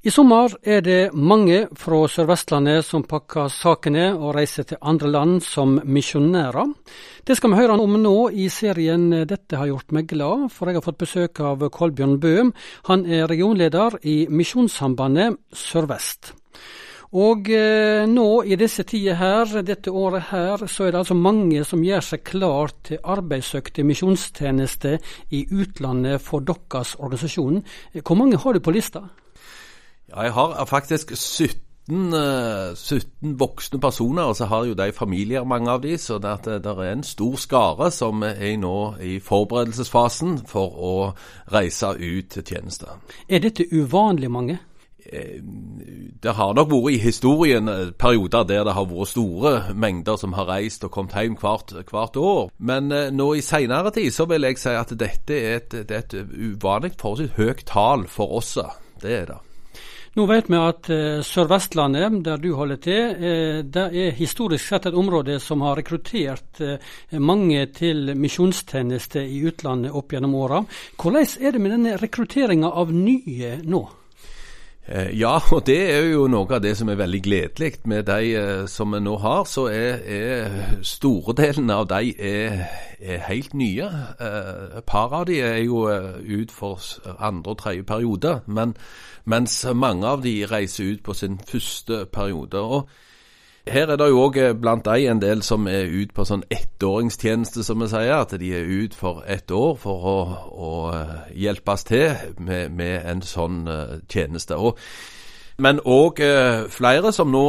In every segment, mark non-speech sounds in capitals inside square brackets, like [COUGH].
I sommer er det mange fra Sør-Vestlandet som pakker sakene og reiser til andre land som misjonærer. Det skal vi høre om nå i serien Dette har gjort meg glad, for jeg har fått besøk av Kolbjørn Bø. Han er regionleder i Misjonssambandet Sør-Vest. Og eh, nå i disse tider her, dette året her, så er det altså mange som gjør seg klar til arbeidsøkt misjonstjeneste i utlandet for deres organisasjon. Hvor mange har du på lista? Ja, jeg har faktisk 17, 17 eh, voksne personer, og så har jo de familier, mange av de, så det, det, det er en stor skare som er nå i forberedelsesfasen for å reise ut til tjeneste. Er dette uvanlig mange? Eh, det har nok vært i historien eh, perioder der det har vært store mengder som har reist og kommet hjem hvert, hvert år. Men nå i senere tid så vil jeg si at dette er et, det er et uvanlig forholdsvis høyt tall for oss. Det er det. Nå vet vi at eh, Sør-Vestlandet, der du holder til, eh, det er historisk sett et område som har rekruttert eh, mange til misjonstjeneste i utlandet opp gjennom åra. Hvordan er det med denne rekrutteringa av nye nå? Eh, ja, [LAUGHS] og det er jo noe av det som er veldig gledelig med de eh, som vi nå har. Så er, er store delen av de er, er helt nye. Eh, et par av de er jo ut for andre og tredje periode, men, mens mange av de reiser ut på sin første periode. og her er det jo òg eh, blant de en del som er ut på sånn ettåringstjeneste, som vi sier. At de er ut for ett år for å, å eh, hjelpes til med, med, en sånn uh, tjeneste. Og, men òg flere som nå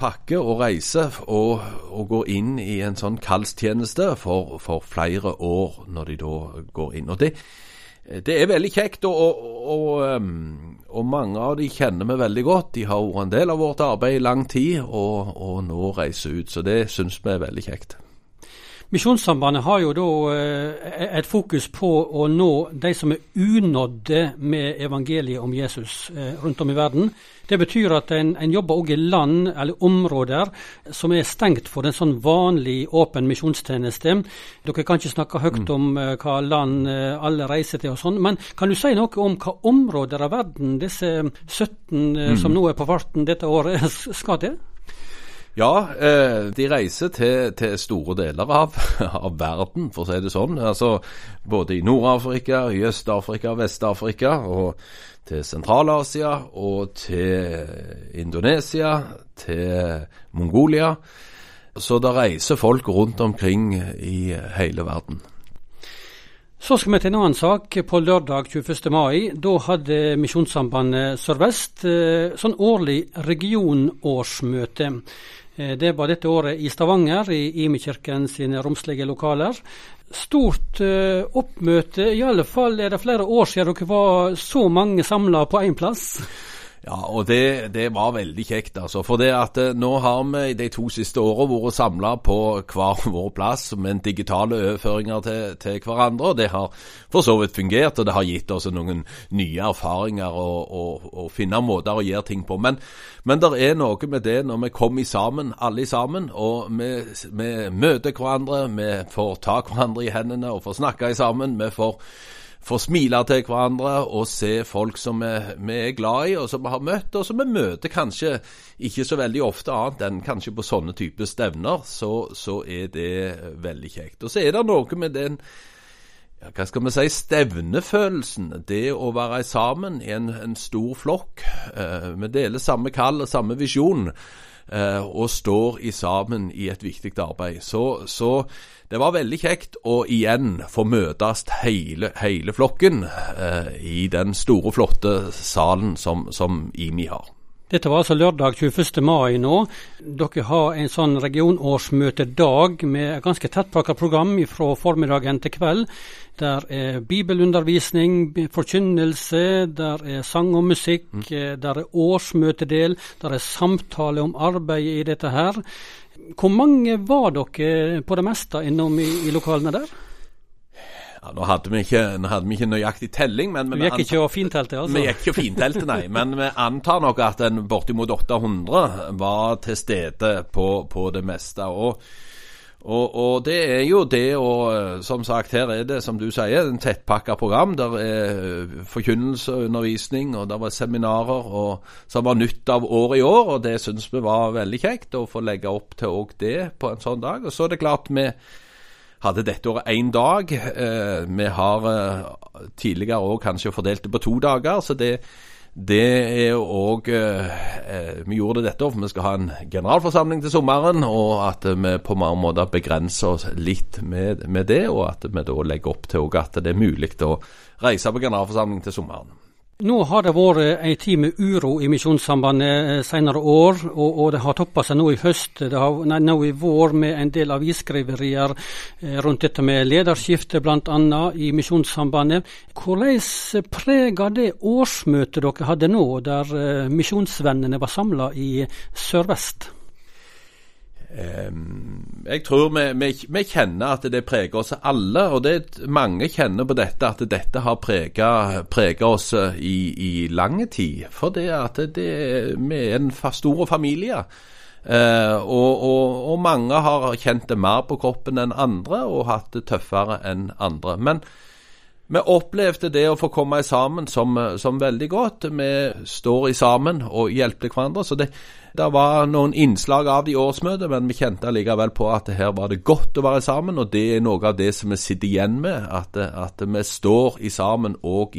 pakker og reiser og, og går inn i en sånn kallstjeneste for, for, flere år, når de da går inn. Og det, det er veldig kjekt, og, og, og, og, mange av de kjenner vi veldig godt. De har vært en del av vårt arbeid i lang tid, og, nå reiser ut. Så det syns vi er veldig kjekt. Misjonssambandet har jo da eh, et fokus på å nå de som er unådde med evangeliet om Jesus eh, rundt om i verden. Det betyr at en, en jobber òg i land eller områder som er stengt for en sånn vanlig åpen misjonstjeneste. Dere kan ikke snakke høyt mm. om uh, hva land alle reiser til og sånn, men kan du si noe om hva områder av verden disse 17 uh, mm. som nå er på farten dette året, [LAUGHS] skal til? Ja, eh, de reiser til, til, store deler av, [LAUGHS] av, verden, for å si det sånn. Altså Både i Nord-Afrika, i Øst-Afrika, Vest-Afrika, og til Sentral-Asia, og til Indonesia, til Mongolia. Så det reiser folk rundt omkring i hele verden. Så skal vi til en annen sak. På lørdag 21. mai da hadde Misjonssambandet Sør-Vest eh, sånn årlig regionårsmøte. Eh, det var dette året i Stavanger, i Imekirken sine romslige lokaler. Stort uh, oppmøte, i alle fall er det flere år siden dere var så mange samla på én plass? Ja, og det, det, var veldig kjekt, altså. For det at eh, nå har vi de to siste årene vært samla på hver vår plass med digitale overføringer til, til, hverandre. og Det har for så vidt fungert, og det har gitt oss noen nye erfaringer og, finne måter å gjøre ting på. Men, men det er noe med det når vi kommer sammen, alle sammen, og vi, vi møter hverandre, vi får ta hverandre i hendene og får snakke sammen. vi får få smile til hverandre og se folk som vi, er glad i, og som vi har møtt, og som vi møter kanskje ikke så veldig ofte annet enn kanskje på sånne typer stevner, så, så, er det veldig kjekt. Og så er det noe med den ja, hva skal vi si, stevnefølelsen. Det å være sammen i en, en stor flokk. Eh, vi deler samme kall og samme visjon og står i sammen i et viktig arbeid. Så, så, det var veldig kjekt å igjen få møtes hele, hele flokken eh, i den store, flotte salen som, som IMI har. Dette var altså lørdag 21. mai nå. Dere har en sånn regionårsmøtedag med ganske tettpakka program fra formiddagen til kveld. Der er bibelundervisning, forkynnelse, der er sang og musikk, mm. Eh, der er årsmøtedel, der er samtale om arbeidet i dette her. Hvor mange var dere på det meste innom i, i lokalene der? Ja, nå hadde vi ikke, hadde vi ikke nøyaktig telling. Men, Vi gikk ikke og fintelte, altså? Vi gikk ikke og fintelte, nei. [LAUGHS] Men vi antar nok at en bortimot 800 var til stede på, på det meste. Og, Og, og, det er jo det å som sagt, her er det, som du sier, en tettpakka program. Der er forkynnelse og undervisning, og der var seminarer og, som var nytt av året i år. Og det syns vi var veldig kjekt å få legge opp til òg det på en sånn dag. Og så er det klart vi hadde dette året én dag. Eh, vi har eh, tidligere òg kanskje fordelt det på to dager. så det det er òg eh, Vi gjorde det dette for vi skal ha en generalforsamling til sommeren, og at vi på mange måter begrenser oss litt med, med det, og at vi da legger opp til at det er mulig å reise på generalforsamling til sommeren. Nå har det vært ei tid med uro i Misjonssambandet eh, senere år, og, og det har toppa seg nå i høst, det har, nei, nå i vår med en del avisskriverier eh, rundt dette med lederskifte bl.a. i Misjonssambandet. Hvordan preger det årsmøtet dere hadde nå, der eh, misjonsvennene var samla i Sør-Vest? Ehm, jeg tror vi, vi, vi, kjenner at det preger oss alle, og det, mange kjenner på dette at dette har preget oss i, i lang tid. For det at det, vi er en stor familie. Eh, og, og, og, mange har kjent det mer på kroppen enn andre og hatt det tøffere enn andre. Men vi opplevde det å få komme sammen som, som veldig godt. Vi står i sammen og hjelper hverandre. Så det, det var noen innslag av det i årsmøtet, men vi kjente allikevel på at her var det godt å være sammen. Og det er noe av det som vi sitter igjen med, at, at vi står i sammen òg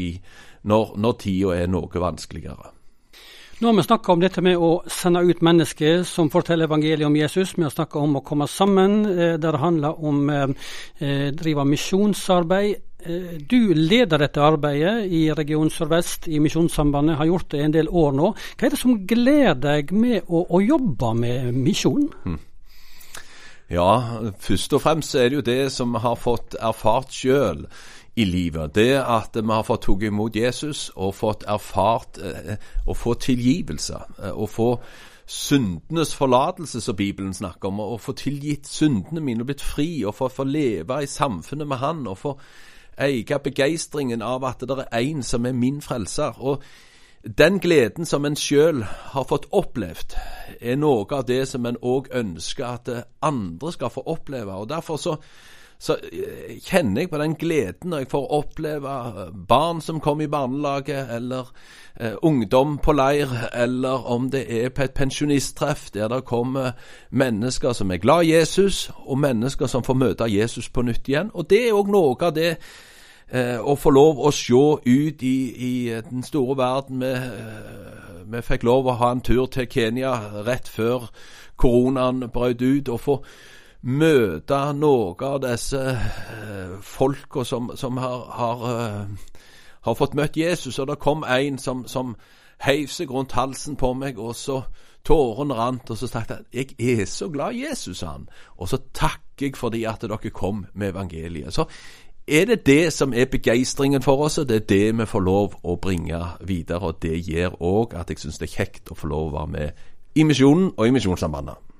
når, når tida er noe vanskeligere. Nå har vi snakka om dette med å sende ut mennesker som forteller evangeliet om Jesus. Vi har snakka om å komme sammen, eh, der det handler om å eh, eh, drive misjonsarbeid. Eh, du leder dette arbeidet i Region Sør-Vest i Misjonssambandet, har gjort det en del år nå. Hva er det som gleder deg med å, å jobbe med misjon? Hmm. Ja, først og fremst er det jo det som vi har fått erfart sjøl i livet. Det at vi har fått tatt imot Jesus og fått erfart eh, å få tilgivelse. Eh, å få syndenes forlatelse, som Bibelen snakker om. Å få tilgitt syndene mine og blitt fri, og få leve i samfunnet med Han. og få eie begeistringen av at det er én som er min frelser. Og den gleden som en sjøl har fått opplevd, er noe av det som en òg ønsker at andre skal få oppleve. Og Derfor så, så, eh, kjenner jeg på den gleden når jeg får oppleve barn som kommer i barnelaget, eller eh, ungdom på leir, eller om det er på et pensjonisttreff der det kommer mennesker som er glad i Jesus, og mennesker som får møte Jesus på nytt igjen. Og det er òg noe av det eh, å få lov å se ut i, i den store verden. Vi, eh, vi, fikk lov å ha en tur til Kenya rett før koronaen brøt ut. og få møte noen av disse eh, folka som, som har, har, uh, har, fått møtt Jesus. Og det kom en som, som heiv seg rundt halsen på meg, og så tårene rant. Og så sa han jeg er så glad i Jesus, han. Og så takker jeg fordi at dere kom med evangeliet. Så er det det som er begeistringen for oss, og det er det vi får lov å bringe videre. og Det gjør òg at jeg syns det er kjekt å få lov å være med i Misjonen og i Misjonssambandet.